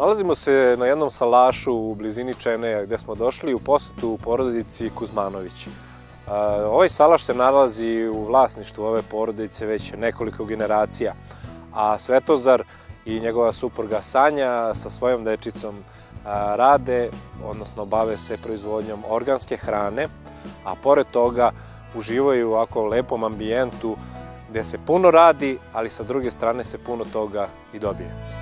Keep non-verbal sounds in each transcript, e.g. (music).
Nalazimo se na jednom salašu u blizini Čeneja gde smo došli u posetu porodici Kuzmanović. Ovaj salaš se nalazi u vlasništvu ove porodice već nekoliko generacija, a Svetozar i njegova supruga Sanja sa svojom dečicom rade, odnosno bave se proizvodnjom organske hrane, a pored toga uživaju u ovako lepom ambijentu gde se puno radi, ali sa druge strane se puno toga i dobije.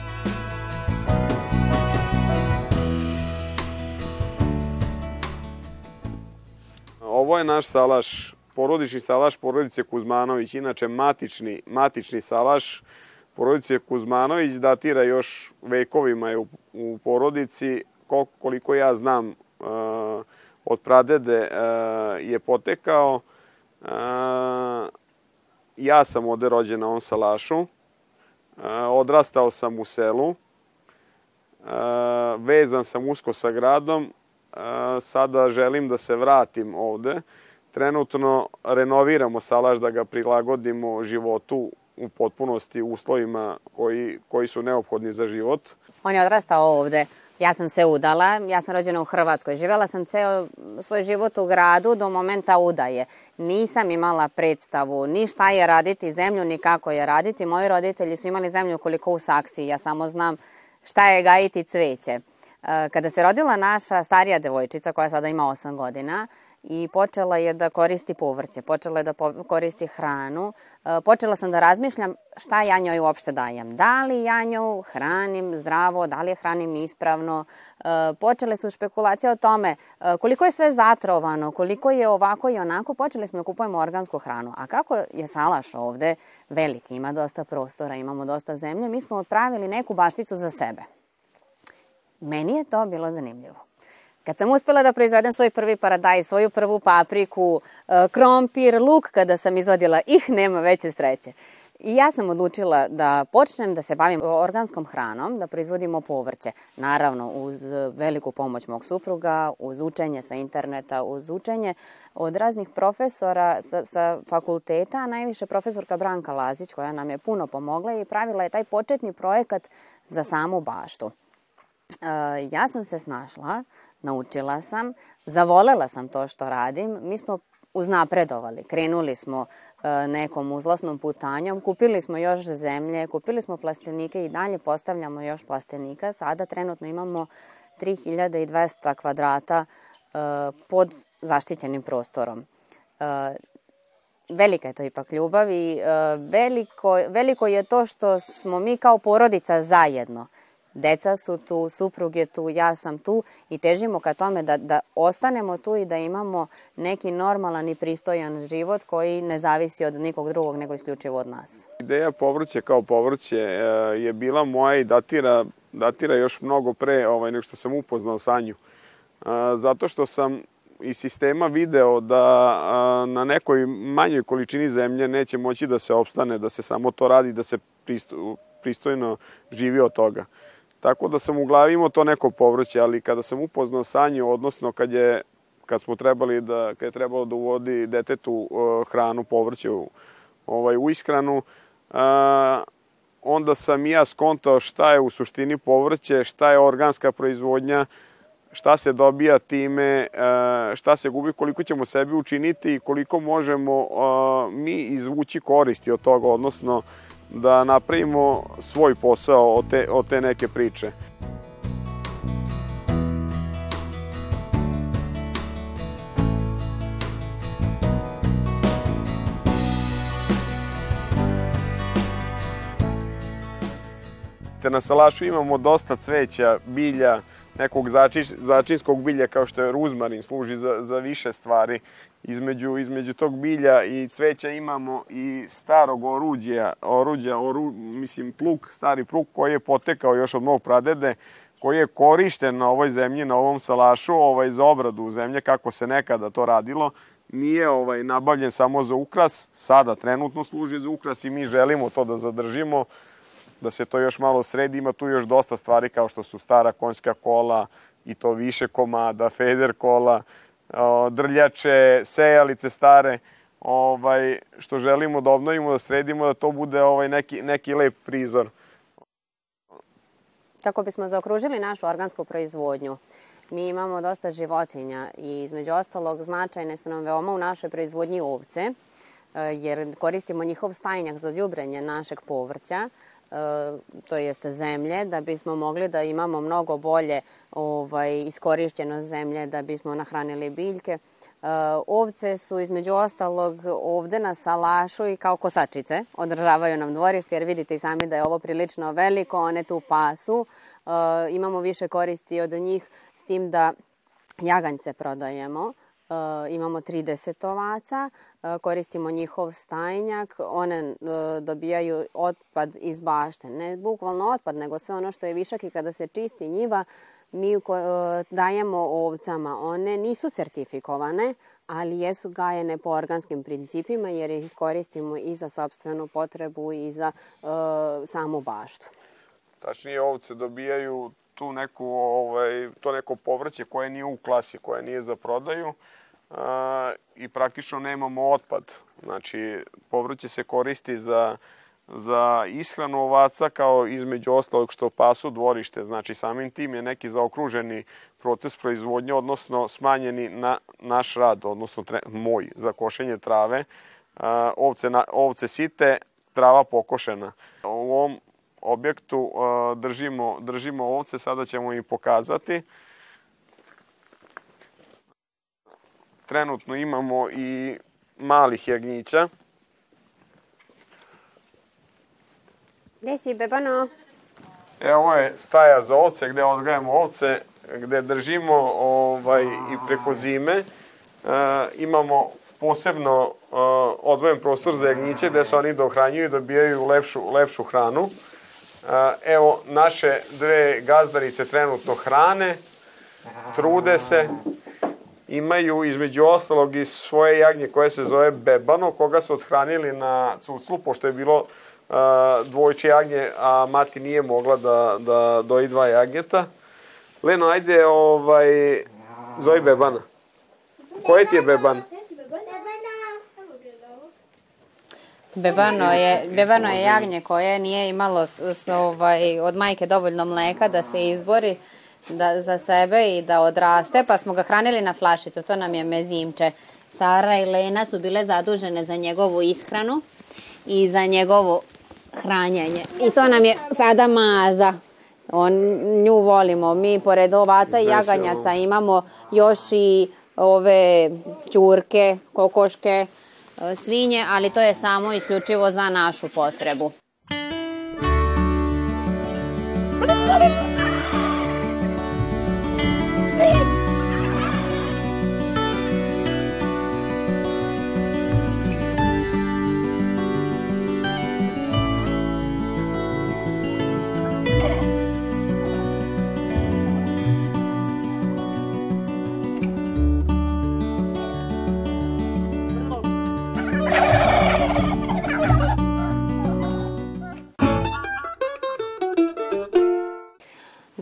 Ovo je naš salaš, porodični salaš porodice Kuzmanović, inače matični, matični salaš porodice Kuzmanović datira još vekovima je u, u porodici, koliko ja znam od pradede je potekao. Ja sam ovde rođen na ovom salašu, odrastao sam u selu, vezan sam usko sa gradom, sada želim da se vratim ovde. Trenutno renoviramo salaš da ga prilagodimo životu u potpunosti uslovima koji, koji su neophodni za život. On je odrastao ovde. Ja sam se udala, ja sam rođena u Hrvatskoj. Živela sam ceo svoj život u gradu do momenta udaje. Nisam imala predstavu ni šta je raditi zemlju, ni kako je raditi. Moji roditelji su imali zemlju koliko u saksiji. Ja samo znam šta je gajiti cveće. Kada se rodila naša starija devojčica koja sada ima 8 godina, i počela je da koristi povrće, počela je da koristi hranu. E, počela sam da razmišljam šta ja njoj uopšte dajem. Da li ja nju hranim zdravo, da li je hranim ispravno. E, počele su špekulacije o tome e, koliko je sve zatrovano, koliko je ovako i onako. Počeli smo da kupujemo organsku hranu. A kako je salaš ovde veliki, ima dosta prostora, imamo dosta zemlje, mi smo odpravili neku bašticu za sebe. Meni je to bilo zanimljivo. Kad sam uspela da proizvedem svoj prvi paradaj, svoju prvu papriku, e, krompir, luk, kada sam izvadila ih, nema veće sreće. I ja sam odlučila da počnem da se bavim organskom hranom, da proizvodimo povrće. Naravno, uz veliku pomoć mog supruga, uz učenje sa interneta, uz učenje od raznih profesora sa, sa fakulteta, a najviše profesorka Branka Lazić, koja nam je puno pomogla i pravila je taj početni projekat za samu baštu. Ja sam se snašla naučila sam, zavolela sam to što radim. Mi smo uznapredovali, krenuli smo nekom uzlasnom putanjom, kupili smo još zemlje, kupili smo plastenike i dalje postavljamo još plastenika. Sada trenutno imamo 3200 kvadrata pod zaštićenim prostorom. Velika je to ipak ljubav i veliko, veliko je to što smo mi kao porodica zajedno. Deca su tu, suprug je tu, ja sam tu i težimo ka tome da, da ostanemo tu i da imamo neki normalan i pristojan život koji ne zavisi od nikog drugog nego isključivo od nas. Ideja povrće kao povrće e, je bila moja i datira, datira još mnogo pre ovaj, nego što sam upoznao Sanju. E, zato što sam iz sistema video da na nekoj manjoj količini zemlje neće moći da se opstane, da se samo to radi, da se pristojno živi od toga. Tako da sam u glavi imao to neko povrće, ali kada sam upoznao Sanju, odnosno kad je kad smo trebali da kad je trebalo da uvodi detetu uh, hranu povrće u ovaj u ishranu uh, onda sam ja skontao šta je u suštini povrće, šta je organska proizvodnja, šta se dobija time, šta se gubi, koliko ćemo sebi učiniti i koliko možemo mi izvući koristi od toga, odnosno da napravimo svoj posao od te, od te neke priče. Te na salašu imamo dosta cveća, bilja, nekog začinskog bilja kao što je ruzmarin, služi za, za više stvari. Između, između tog bilja i cveća imamo i starog oruđa, oruđa oru, mislim pluk, stari pluk koji je potekao još od mog pradede, koji je korišten na ovoj zemlji, na ovom salašu, ovaj, za obradu zemlje, kako se nekada to radilo. Nije ovaj nabavljen samo za ukras, sada trenutno služi za ukras i mi želimo to da zadržimo da se to još malo sredi. Ima tu još dosta stvari kao što su stara konjska kola i to više komada, feder kola, drljače, sejalice stare, ovaj, što želimo da obnovimo, da sredimo, da to bude ovaj neki, neki lep prizor. kako bismo zaokružili našu organsku proizvodnju. Mi imamo dosta životinja i između ostalog značajne su nam veoma u našoj proizvodnji ovce, e, jer koristimo njihov stajnjak za ljubrenje našeg povrća, to jeste zemlje, da bismo mogli da imamo mnogo bolje ovaj, iskorišćeno zemlje, da bismo nahranili biljke. Uh, ovce su između ostalog ovde na salašu i kao kosačice održavaju nam dvorište jer vidite i sami da je ovo prilično veliko, one tu pasu. Uh, imamo više koristi od njih s tim da jaganjce prodajemo. Uh, imamo 30 ovaca, koristimo njihov stajnjak, one dobijaju otpad iz bašte, ne bukvalno otpad, nego sve ono što je višak i kada se čisti njiva, mi e, dajemo ovcama. One nisu sertifikovane, ali jesu gajene po organskim principima jer ih koristimo i za sobstvenu potrebu i za uh, samu baštu. Tačnije, ovce dobijaju tu neku, ovaj, to neko povrće koje nije u klasi, koje nije za prodaju uh, i praktično nemamo otpad. Znači, povrće se koristi za za ishranu ovaca kao između ostalog što pasu dvorište. Znači samim tim je neki zaokruženi proces proizvodnje, odnosno smanjeni na naš rad, odnosno tre, moj za košenje trave. ovce, na, ovce site, trava pokošena. U ovom objektu držimo, držimo ovce, sada ćemo im pokazati. Trenutno imamo i malih jagnjića. Gde si, Bebano? E, ovo je staja za ovce, gde odgajamo ovce, gde držimo ovaj, i preko zime. E, imamo posebno e, odvojen prostor za jagnjiće gde se oni dohranjuju i dobijaju lepšu, lepšu hranu. Evo, naše dve gazdarice trenutno hrane, trude se, imaju između ostalog i svoje jagnje koje se zove Bebano, koga su odhranili na cuclu, pošto je bilo dvojče jagnje, a mati nije mogla da, da doji dva jagnjeta. Leno, ajde, ovaj, zovi bebana. Koje ti je beban? Bebano je, bebano je jagnje koje nije imalo s, ovaj, od majke dovoljno mleka da se izbori da, za sebe i da odraste, pa smo ga hranili na flašicu, to nam je mezimče. Sara i Lena su bile zadužene za njegovu ishranu i za njegovu hranjenje. I to nam je sada maza. On, nju volimo. Mi pored ovaca i jaganjaca imamo još i ove čurke, kokoške, svinje, ali to je samo isključivo za našu potrebu.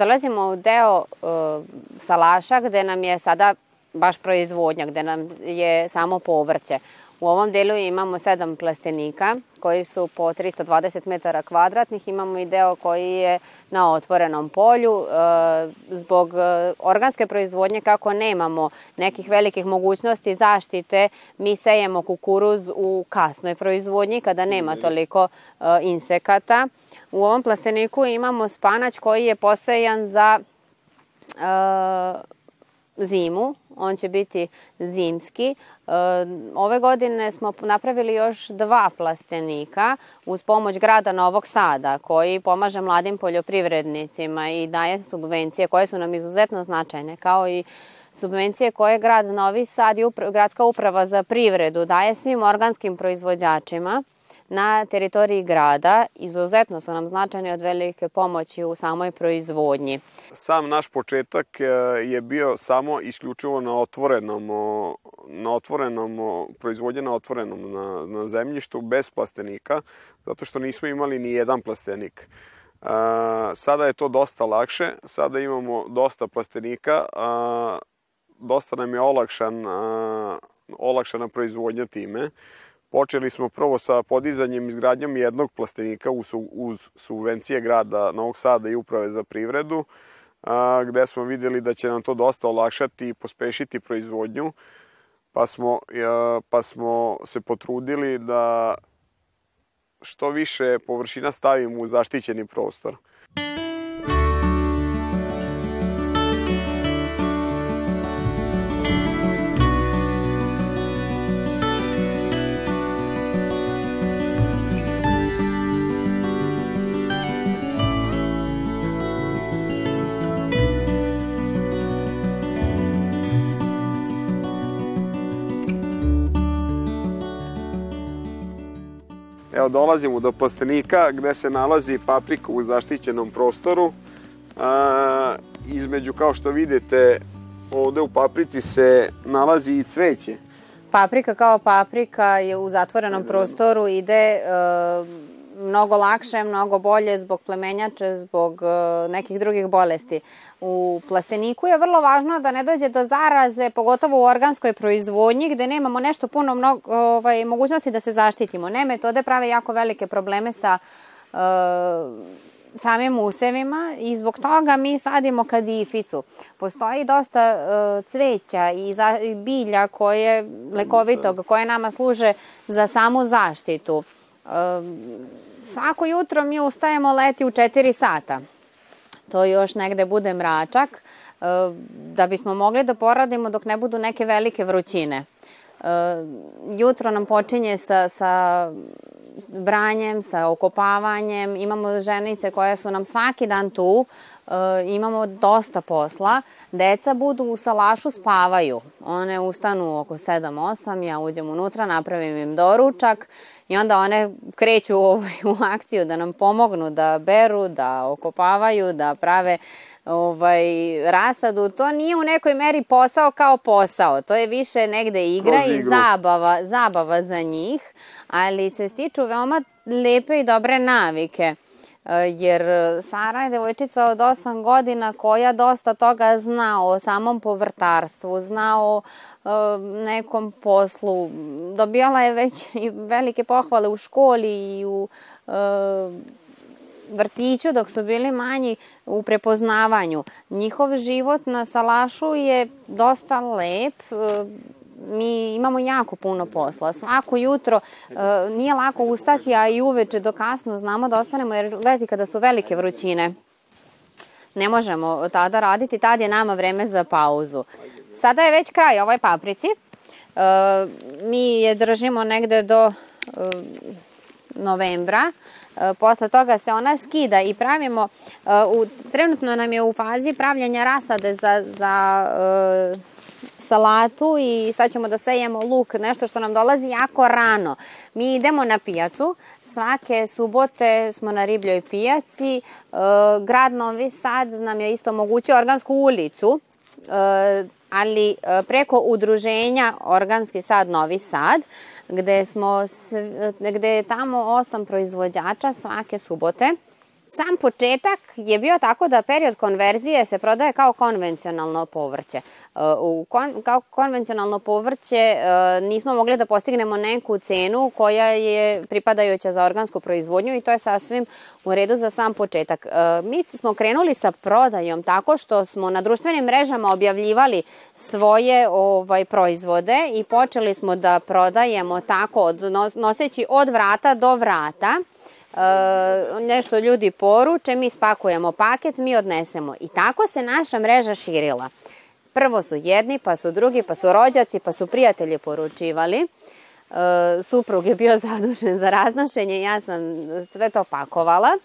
Dolazimo u deo uh, salaša gde nam je sada baš proizvodnja, gde nam je samo povrće. U ovom delu imamo sedam plastenika koji su po 320 metara kvadratnih. Imamo i deo koji je na otvorenom polju. E, zbog e, organske proizvodnje, kako nemamo nekih velikih mogućnosti zaštite, mi sejemo kukuruz u kasnoj proizvodnji kada nema toliko e, insekata. U ovom plasteniku imamo spanać koji je posejan za zimu, on će biti zimski. E, ove godine smo napravili još dva plastenika uz pomoć grada Novog Sada koji pomaže mladim poljoprivrednicima i daje subvencije koje su nam izuzetno značajne kao i subvencije koje grad Novi Sad i gradska uprava za privredu daje svim organskim proizvođačima na teritoriji grada izuzetno su nam značajne od velike pomoći u samoj proizvodnji. Sam naš početak e, je bio samo isključivo na otvorenom, na otvorenom proizvodnje na otvorenom na, na zemljištu bez plastenika, zato što nismo imali ni jedan plastenik. Uh, sada je to dosta lakše, sada imamo dosta plastenika, dosta nam je olakšan, olakšana proizvodnja time. Počeli smo prvo sa podizanjem izgradnjom jednog plastenika uz, uz subvencije grada Novog Sada i Uprave za privredu, a, gde smo videli da će nam to dosta olakšati i pospešiti proizvodnju, pa smo, pa smo se potrudili da što više površina stavimo u zaštićeni prostor. Evo dolazimo do plastenika gde se nalazi paprika u zaštićenom prostoru. A, između, kao što vidite, ovde u paprici se nalazi i cveće. Paprika kao paprika je u zatvorenom prostoru ide mnogo lakše, mnogo bolje zbog plemenjače, zbog e, nekih drugih bolesti. U plasteniku je vrlo važno da ne dođe do zaraze, pogotovo u organskoj proizvodnji gde nemamo nešto puno mnogo, ovaj, mogućnosti da se zaštitimo. Ne, metode prave jako velike probleme sa uh, samim usevima i zbog toga mi sadimo kadificu. Postoji dosta uh, cveća i, za, i bilja koje lekovitog, koje nama služe za samu zaštitu. Svako jutro mi ustajemo leti u 4 sata to još negde bude mračak, e, da bismo mogli da poradimo dok ne budu neke velike vrućine. E, jutro nam počinje sa, sa branjem, sa okopavanjem, imamo ženice koje su nam svaki dan tu, e, imamo dosta posla. Deca budu u salašu, spavaju. One ustanu oko 7-8, ja uđem unutra, napravim im doručak I onda one kreću ovaj, u akciju da nam pomognu da beru, da okopavaju, da prave ovaj, rasadu. To nije u nekoj meri posao kao posao. To je više negde igra i zabava, zabava za njih, ali se stiču veoma lepe i dobre navike jer Sara je devojčica od 8 godina koja dosta toga zna o samom povrtarstvu, zna o nekom poslu. Dobijala je već i velike pohvale u školi i u vrtiću dok su bili manji u prepoznavanju. Njihov život na Salašu je dosta lep. Mi imamo jako puno posla. Svako jutro nije lako ustati, a i uveče do kasno znamo da ostanemo jer leti kada su velike vrućine ne možemo tada raditi, tad je nama vreme za pauzu. Sada je već kraj ovoj paprici. E, mi je držimo negde do e, novembra. E, posle toga se ona skida i pravimo, u, trenutno nam je u fazi pravljanja rasade za, za salatu i sad ćemo da sejemo luk, nešto što nam dolazi jako rano. Mi idemo na pijacu, svake subote smo na ribljoj pijaci, grad Novi Sad nam je isto omogućio organsku ulicu, ali e, preko udruženja Organski sad Novi Sad, gde, smo, gde je tamo osam proizvođača svake subote Sam početak je bio tako da period konverzije se prodaje kao konvencionalno povrće. E, u kon, kao konvencionalno povrće e, nismo mogli da postignemo neku cenu koja je pripadajuća za organsku proizvodnju i to je sasvim u redu za sam početak. E, mi smo krenuli sa prodajom tako što smo na društvenim mrežama objavljivali svoje ovaj proizvode i počeli smo da prodajemo tako noseći od vrata do vrata E, nešto ljudi poruče, mi spakujemo paket, mi odnesemo. I tako se naša mreža širila. Prvo su jedni, pa su drugi, pa su rođaci, pa su prijatelji poručivali. E, suprug je bio (laughs) zadužen za raznošenje, ja sam sve to pakovala.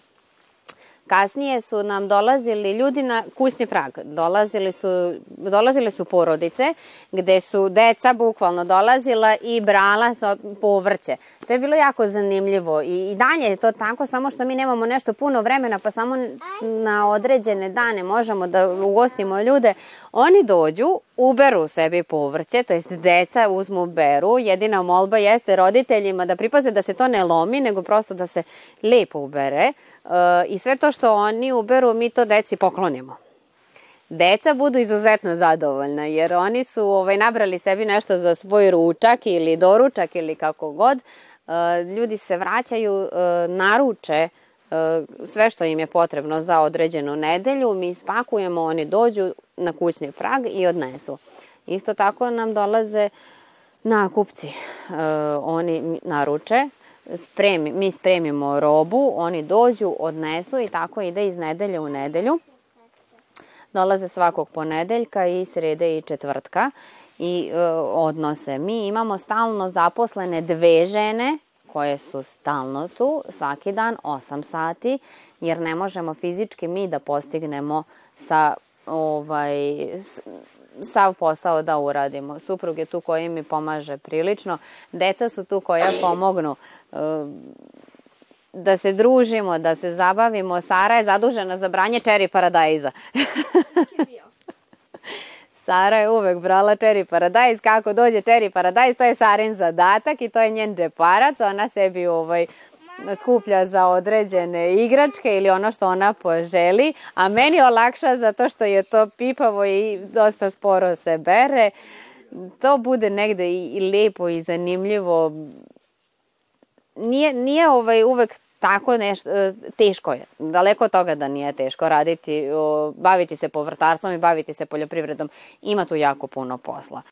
Kasnije su nam dolazili ljudi na kućni prag. Dolazili su, dolazile su porodice gde su deca bukvalno dolazila i brala povrće. To je bilo jako zanimljivo i, i dalje je to tako, samo što mi nemamo nešto puno vremena pa samo na određene dane možemo da ugostimo ljude. Oni dođu, uberu sebi povrće, to jest deca uzmu beru. Jedina molba jeste roditeljima da pripaze da se to ne lomi, nego prosto da se lepo ubere i sve to što oni uberu mi to deci poklonimo. deca budu izuzetno zadovoljna, jer oni su ovaj, nabrali sebi nešto za svoj ručak ili doručak ili kako god. E, ljudi se vraćaju, e, naruče sve što im je potrebno za određenu nedelju, mi spakujemo, oni dođu na kućni prag i odnesu. Isto tako nam dolaze nakupci. Oni naruče, spremi, mi spremimo robu, oni dođu, odnesu i tako ide iz nedelje u nedelju. Dolaze svakog ponedeljka i srede i četvrtka i e, odnose. Mi imamo stalno zaposlene dve žene koje su stalno tu, svaki dan 8 sati, jer ne možemo fizički mi da postignemo sa ovaj, sav posao da uradimo. Suprug je tu koji mi pomaže prilično, deca su tu koja pomognu da se družimo, da se zabavimo. Sara je zadužena za branje čeri paradajza. Sara je uvek brala čeri paradajz. Kako dođe čeri paradajz, to je Sarin zadatak i to je njen džeparac. Ona sebi ovaj, skuplja za određene igračke ili ono što ona poželi, a meni olakša zato što je to pipavo i dosta sporo se bere. To bude negde i, i lepo i zanimljivo nije, nije ovaj uvek tako nešto, e, teško je. Daleko od toga da nije teško raditi, baviti se povrtarstvom i baviti se poljoprivredom. Ima tu jako puno posla.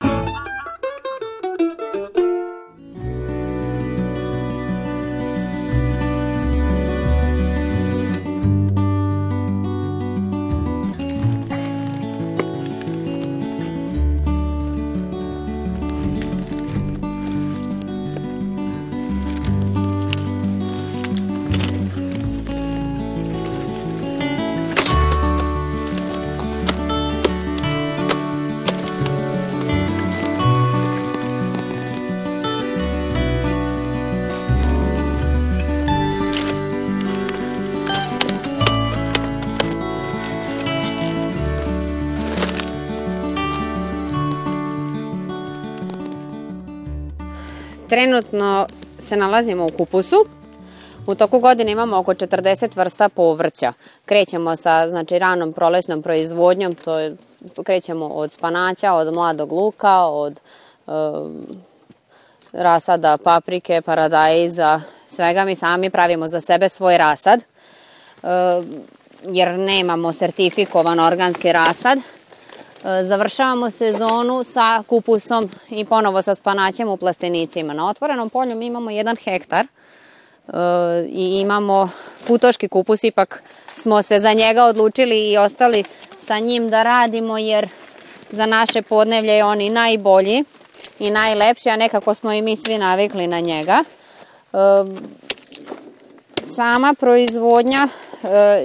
Trenutno se nalazimo u kupusu. U toku godine imamo oko 40 vrsta povrća. Krećemo sa znači, ranom prolesnom proizvodnjom, to je, krećemo od spanaća, od mladog luka, od e, rasada paprike, paradajza, svega mi sami pravimo za sebe svoj rasad, e, jer nemamo sertifikovan organski rasad. E, završavamo sezonu sa kupusom i ponovo sa spanaćem u plastenicima. Na otvorenom polju mi imamo jedan hektar e, i imamo futoški kupus, ipak smo se za njega odlučili i ostali sa njim da radimo jer za naše podnevlje je on i najbolji i najlepši, a nekako smo i mi svi navikli na njega. E, sama proizvodnja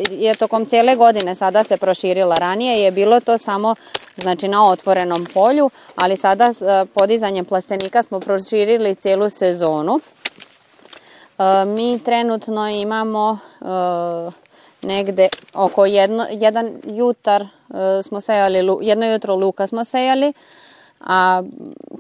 je tokom cijele godine sada se proširila. Ranije je bilo to samo znači na otvorenom polju, ali sada e, podizanjem plastenika smo proširili cijelu sezonu. E, mi trenutno imamo e, negde oko jedno, jedan jutar smo sejali, jedno jutro luka smo sejali, a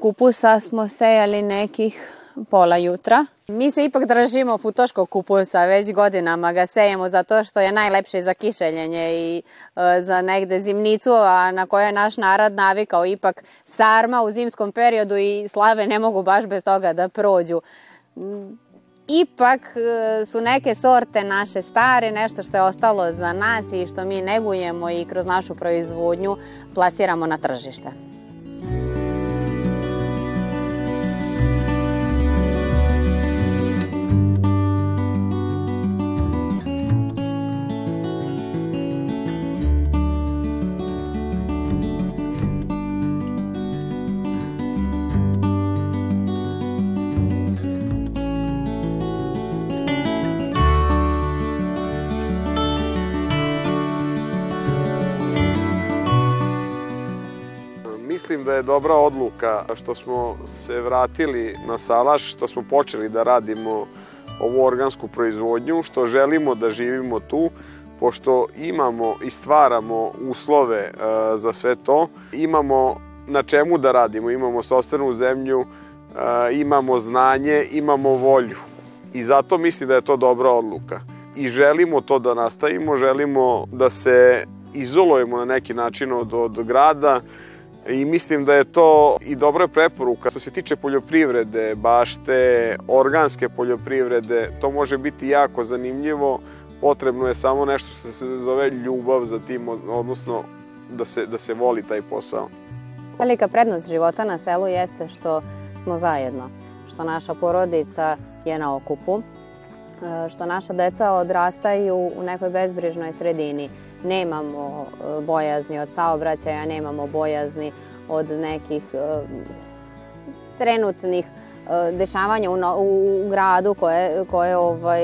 kupusa smo sejali nekih pola jutra. Mi se ipak držimo futoškog kupusa, već godinama ga sejemo zato što je najlepše za kišeljenje i e, za negde zimnicu, a na koje je naš narod navikao ipak sarma u zimskom periodu i slave ne mogu baš bez toga da prođu. Ipak e, su neke sorte naše stare, nešto što je ostalo za nas i što mi negujemo i kroz našu proizvodnju plasiramo na tržište. Da je dobra odluka što smo se vratili na salaš, što smo počeli da radimo ovu organsku proizvodnju, što želimo da živimo tu, pošto imamo i stvaramo uslove e, za sve to, imamo na čemu da radimo, imamo sostanu zemlju, e, imamo znanje, imamo volju. I zato mislim da je to dobra odluka. I želimo to da nastavimo, želimo da se izolujemo na neki način od, od grada i mislim da je to i dobra preporuka. Što se tiče poljoprivrede, bašte, organske poljoprivrede, to može biti jako zanimljivo. Potrebno je samo nešto što se zove ljubav za tim, odnosno da se, da se voli taj posao. Velika prednost života na selu jeste što smo zajedno, što naša porodica je na okupu, e, što naša deca odrastaju u nekoj bezbrižnoj sredini. Nemamo e, bojazni od saobraćaja, nemamo bojazni od nekih e, trenutnih dešavanja u, u, gradu koje, koje ovaj,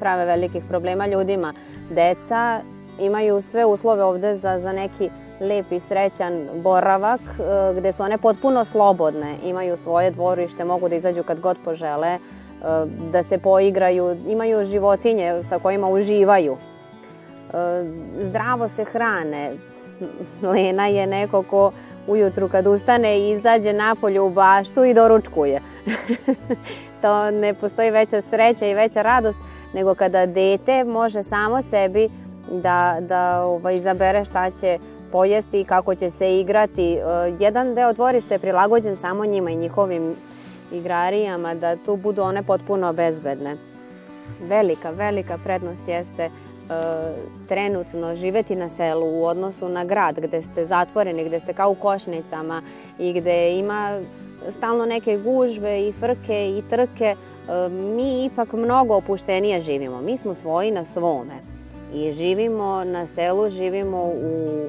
prave velikih problema ljudima. Deca imaju sve uslove ovde za, za neki lep i srećan boravak e, gde su one potpuno slobodne, imaju svoje dvorište, mogu da izađu kad god požele, e, da se poigraju, imaju životinje sa kojima uživaju. Zdravo se hrane. Lena je neko ko ujutru kad ustane i izađe napolje u baštu i doručkuje. (laughs) to ne postoji veća sreća i veća radost nego kada dete može samo sebi da, da ovaj, izabere šta će pojesti i kako će se igrati. E, jedan deo dvorišta je prilagođen samo njima i njihovim igrarijama, da tu budu one potpuno bezbedne. Velika, velika prednost jeste trenutno živeti na selu u odnosu na grad gde ste zatvoreni, gde ste kao u košnicama i gde ima stalno neke gužve i frke i trke, e, mi ipak mnogo opuštenije živimo. Mi smo svoji na svome i živimo na selu, živimo u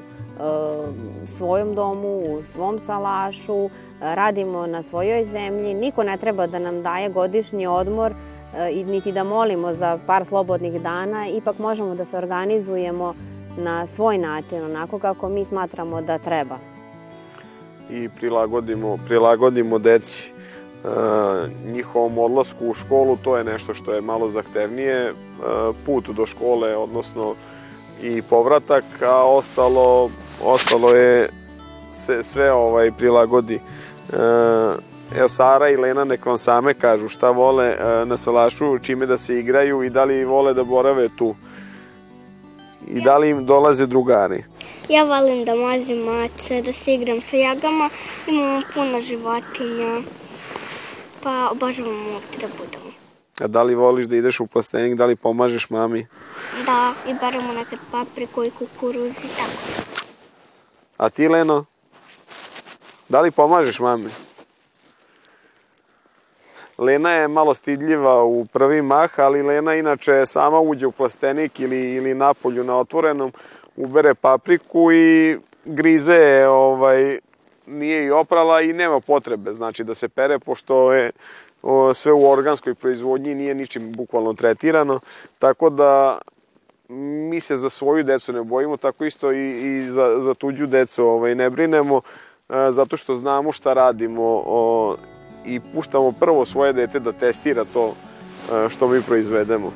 svojom domu, u svom salašu, radimo na svojoj zemlji. Niko ne treba da nam daje godišnji odmor niti da molimo za par slobodnih dana. Ipak možemo da se organizujemo na svoj način, onako kako mi smatramo da treba. I prilagodimo, prilagodimo deci njihovom odlasku u školu, to je nešto što je malo zahtevnije. Put do škole, odnosno i povratak, a ostalo ostalo je se sve ovaj prilagodi. Evo Sara i Lena nek vam same kažu šta vole e, na salašu, čime da se igraju i da li vole da borave tu. I da li im dolaze drugari. Ja volim da mazim mace, da se igram sa jagama, imamo puno životinja, pa obožavamo ovdje da budemo. A da li voliš da ideš u plastenik, da li pomažeš mami? Da, i beremo nekad papriku i kukuruz i tako. A ti, Leno? Da li pomažeš mami? Lena je malo stidljiva u prvi mah, ali Lena inače sama uđe u plastenik ili, ili napolju na otvorenom, ubere papriku i grize je, ovaj, nije i oprala i nema potrebe, znači da se pere, pošto je o, sve u organskoj proizvodnji nije ničim bukvalno tretirano, tako da mi se za svoju decu ne bojimo, tako isto i, i za, za tuđu decu ovaj, ne brinemo, a, zato što znamo šta radimo o, i puštamo prvo svoje dete da testira to a, što mi proizvedemo.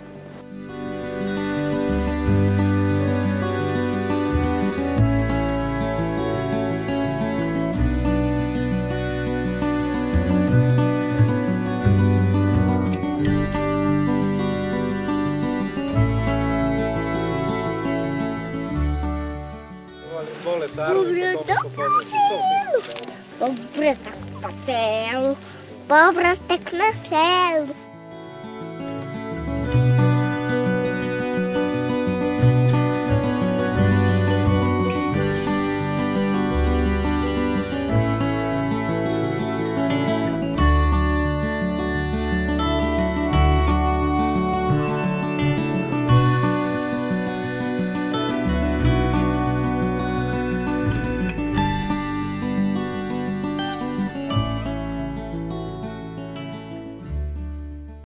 vole Sara Dobro, dobro, povratak na selu, povratak na selu.